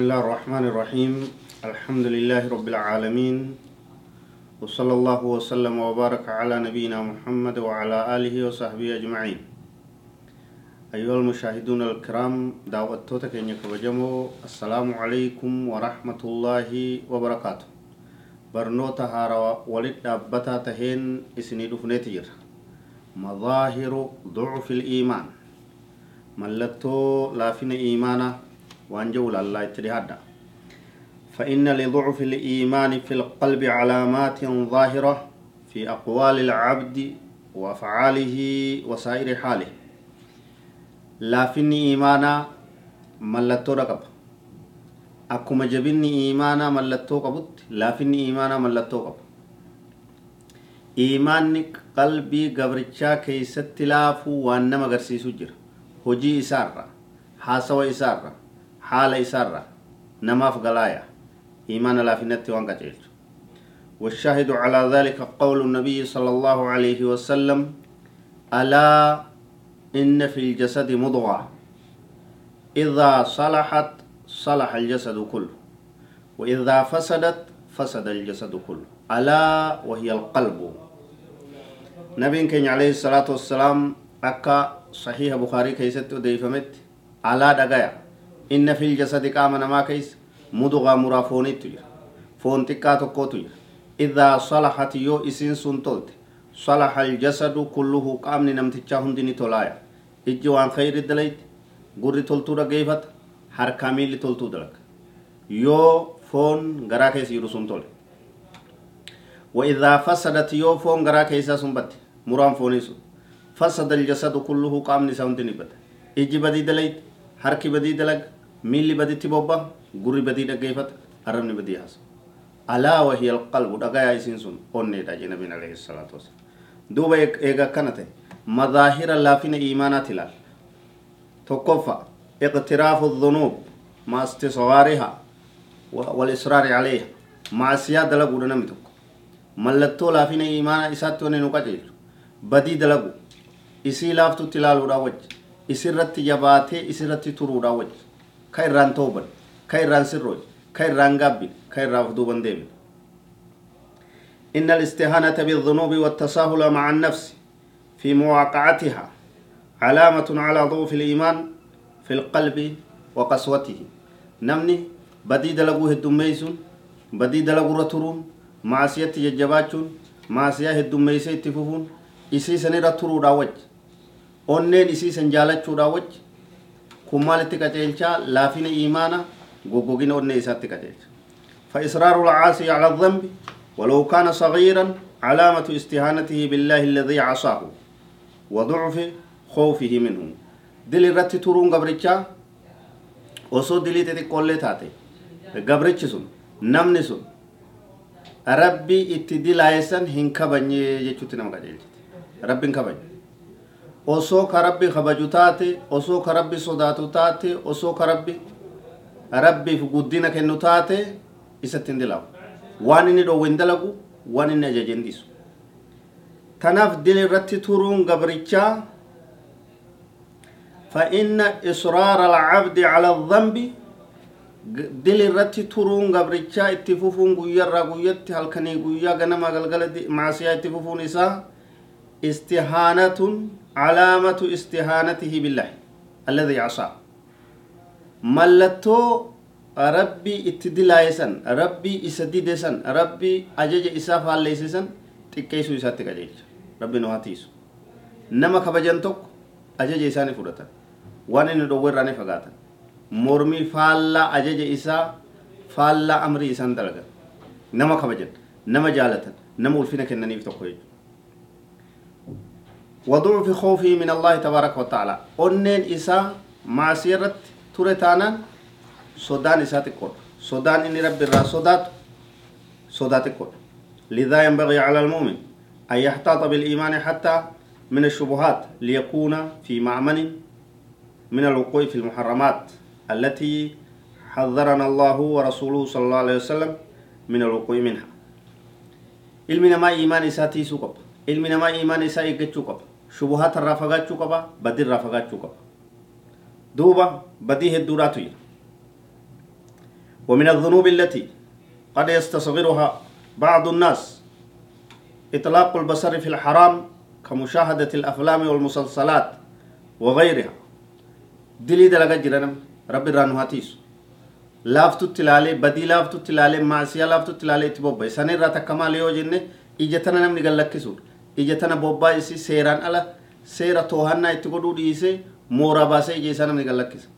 بسم الله الرحمن الرحيم الحمد لله رب العالمين وصلى الله وسلم وبارك على نبينا محمد وعلى آله وصحبه أجمعين أيها المشاهدون الكرام دعوتك إن كبجمو السلام عليكم ورحمة الله وبركاته برنوتا هارا ولد أبتا تهين إسني دفنتير مظاهر ضعف الإيمان ملتو لافن إيمانا وانجول الله اتدهادا فإن لضعف الإيمان في القلب علامات ظاهرة في أقوال العبد وأفعاله وسائر حاله. لافن إيمانا ملتو رقب أكما جبن إيمانا ملتو قبط لافن إيمانا ملتو قب إيمانك قلبي قبرتشا كيست لافو وأنما قرسيسو جر. هجي إسارة. حاسوا إسارة. حال إسارة نماف قلايا إيمان لا في نت وانقتل والشاهد على ذلك قول النبي صلى الله عليه وسلم ألا إن في الجسد مضغة. إذا صلحت صلح الجسد كله. وإذا فسدت فسد الجسد كله. ألا وهي القلب. نبي كان عليه الصلاة والسلام أكا صحيح بخاري كيست وديفمت ألا دقايا. إن في الجسد قام نما كيس مضغة مرافونيت جرا فون تكا تكوت جرا إذا صلحت يو إسين سنتولت صلح الجسد كله قام نمتچا هندني تولايا إجي وان خير الدليت قرر تلتو رقيفت حركاميل تلتو دلك يو فون غرا كيس يرو سنتول وإذا فسدت يو فون غرا كيسا سنبت مرام فونيسو فسد الجسد كله قام نساوندني بد إجي بدي دليت حركي بدي دلق miilli baditti bobba gurri badii dhaggeeffata arrabni badii haasa alaa wahiya alqalbu dhagayaa isiin sun onneedha jee nabiin alayhi salaatu wasalaam duuba eega akkana ta'e madaahira laafina iimaanaati ilaal tokkoffa iqtiraafu dhunuub ma istisgaarihaa walisraari calayha maasiyaa dalaguudha namni tokko mallattoo laafina iimaana isaatti wanni nu qajeelchu badii dalagu isii laaftutti ilaaluudhaa wajji isirratti jabaatee isirratti turuudhaa wajji ka irraan tooban ka irraan sirrooy ka irraan gaabbin ka irraa of duuban deemin إن الاستهانة بالذنوب والتساهل مع النفس في مواقعتها علامة على ضعف الإيمان في القلب وقسوته نمني بدي دلقوه الدميسون بدي دلقوا رترون معصية ججباتون معصية الدميسي اتففون إسي سني رترو راوج أنين إسي سنجالة راوج kun maalitti qaceelchaa laafina iimaana goggogina onnee isaatti qaceelcha فإصرار العاصي على الذنب ولو كان صغيرا علامة استهانته بالله الذي عصاه وضعف خوفه منه دل الرت ترون قبرتشا وصو دلي تتقول تاتي قبرتش سن نمني سن ربي اتدل آيسان هنكبني يجوتي نمك ربي هنكبني osoo ka rabbi kabaju taate osoo ka rabbi sodaatu taate osoo ka rabbi rabbiif guddina kennu taate isatti hin dilamu. Waan inni dhoowwe hin dalagu waan inni ajaje hin tanaaf dila irratti turuun gabrichaa فإن إصرار العبد على الذنب دل الرت ترون غبرچا اتفوفون غويا را غويت هلكني غويا غنما غلغل معصيه اتفوفون إسا استهانه calaamatu istihaanatihi billaahi alladhi casaa mallattoo rabbii itti dilaayesan rabbii isa didesan rabbii ajaja isaa faalleysisan xiqqeessuu isaatti qajeelcha. Rabbiin ho'atiisu nama kabajan tokko ajaja isaanii fudhatan. Waan inni dhowweerraa ni fagaatan. Mormii faallaa ajaja isaa faallaa amrii isaan dalagan. Nama kabajan nama jaalatan nama ulfina kennaniif tokko jechuudha. وضعوا في خوفه من الله تبارك وتعالى. أنين إسا مع سيرة تورتانا صدان إسا تكور صدان إني رب الرا صدات صدات تكور لذا ينبغي على المؤمن أن يحتاط بالإيمان حتى من الشبهات ليكون في معمن من الوقوع في المحرمات التي حذرنا الله ورسوله صلى الله عليه وسلم من الوقوع منها علمنا ما إيمان إساتي سوقب علمنا ما إيمان إساتي قد shubuhaat irraa fagaachuu qaba badii irraa fagaachuu qaba duuba badii hedduudhaatu ومن الذنوب التي قد يستصغرها بعض الناس إطلاق البصر في الحرام كمشاهدة الأفلام والمسلسلات وغيرها دلي دلقا جرانم رب badii laaftutti ilaalee maasiyaa laaftutti ilaalee itti bobba'e san irraa takka maal yoo jenne ija tana namni gallakkisuudha ija tana bobbaa isi seeraan ala seera toohannaa itti godhuu dhiisee mooraa baasee ija isaa namni gallakkisa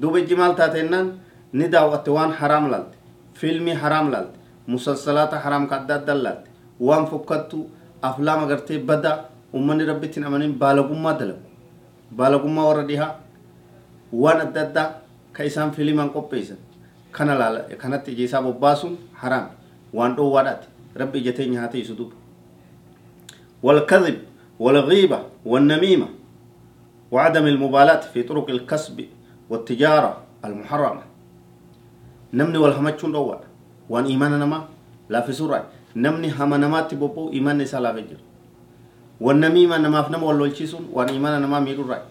duuba ijji maal taate jennaan ni daawwatte waan haraam laalte fiilmii haraam laalte musalsalaata haraam ka adda addaa laalte waan fokkattu aflaama gartee badaa ummanni rabbitti hin amanin baalagummaa dalagu baalagummaa warra dhihaa waan adda addaa ka isaan filimaan qopheessan kana laala kanatti ija isaa bobbaasuun haraam waan dhoowwaadhaati rabbi ija teenya haa ta'isu duuba والكذب والغيبة والنميمة وعدم المبالاة في طرق الكسب والتجارة المحرمة. نمني والهمتشون دوار وان إيماننا ما لا في سورة. نمني هم نمات بوبو إيمان نسا لا فجر والنميمة نما فنم واللولشيسون وان إيماننا ما ميرو رأي.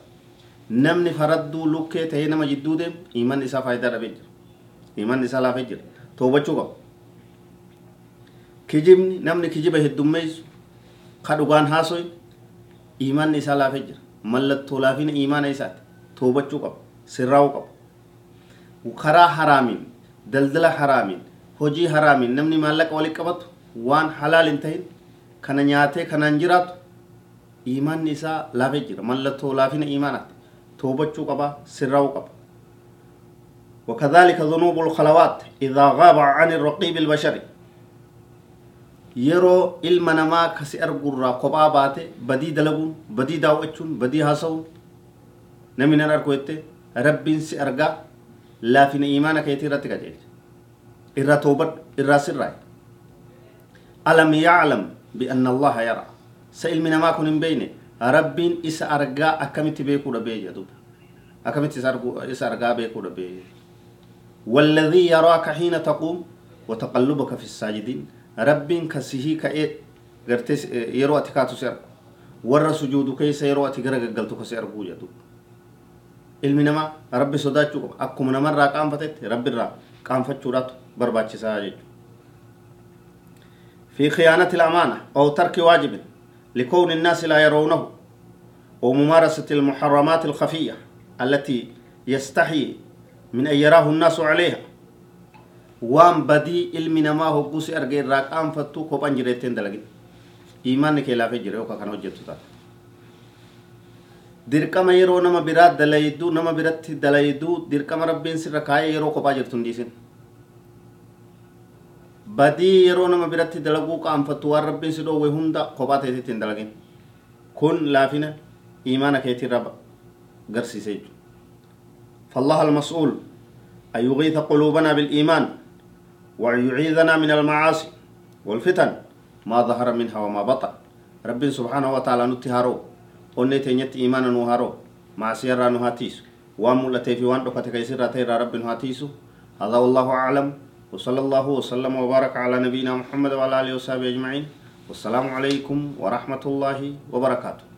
نمني فردو لوكي تهي نما جدو ديم؟ إيمان نسا فايدة ربجر إيمان نسا لا فجر توبة چوكا kijibni namni kijiba heddummeessu ka dhugaan haasoy iimaanni isaa laafee jira mallattoo laafina iimaana isaati toobachuu qaba sirraa'uu qaba karaa haraamiin daldala haraamiin hojii haraamiin namni maallaqa walitti qabatu waan halaal hin ta'in kana nyaatee kanaan jiraatu iimaanni isaa laafee jira mallattoo laafina iimaanaati toobachuu qaba sirraa'uu qaba وكذلك ذنوب الخلوات إذا غاب عن الرقيب البشري yeroo ilma namaa kasi argurraa kophaa baate badii dalaguun badii daawwachuun badii haasa'uun namni nan argu jette rabbiin si argaa laafina imaana keetii irratti qajeelcha irraa toobadhu irraa sirraa alam yaclam bianna allaha yara sa ilmi namaa kun hin beeyne rabbiin isa argaa akkamitti beekuudha bee jedhuudha akkamitti isa argaa beekuudha bee والذي يراك حين تقوم وتقلبك في الساجدين ربين كسيهي كأيت غرتس آه، يرو أتكاتو سير. ورا سجودو كيس يرو أتكرا غلطو كسير بوجا دو علم نما ربي صدا چوك أكو منما را كام فتت ربي را كام فت چورات برباچ ساجد في خيانة الأمانة أو ترك واجب لكون الناس لا يرونه وممارسة المحرمات الخفية التي يستحي من أن يراه الناس عليها. Waan badii ilmi namaa hogguusi arge irraa qaanfattu kophan jireetteen dalagin imaanni kee laafee jira yookaan kan hojjettu taate dirqama yeroo nama biraa dalayduu nama biratti dalayduu dirqama rabbiin sirra kaayee yeroo kophaa jirtu hin dhiisin badii yeroo nama biratti dalaguu qaanfattu waan rabbiin si dhoowwe hunda kophaa teetitti hin dalagin kun laafina imaana keetirra garsiise jechuudha فالله المسؤول أن يغيث قلوبنا بالإيمان وأن يعيذنا من المعاصي والفتن ما ظهر منها وما بطن. رب سبحانه وتعالى نتهارو وني تنيت إيمانا نهارو معصية نهاتيس وامولتي في وان ركعتك يسير تيرا رب نهاتيسو هذا والله أعلم. وصلى الله وسلم وبارك على نبينا محمد وعلى آله وصحبه أجمعين. والسلام عليكم ورحمة الله وبركاته.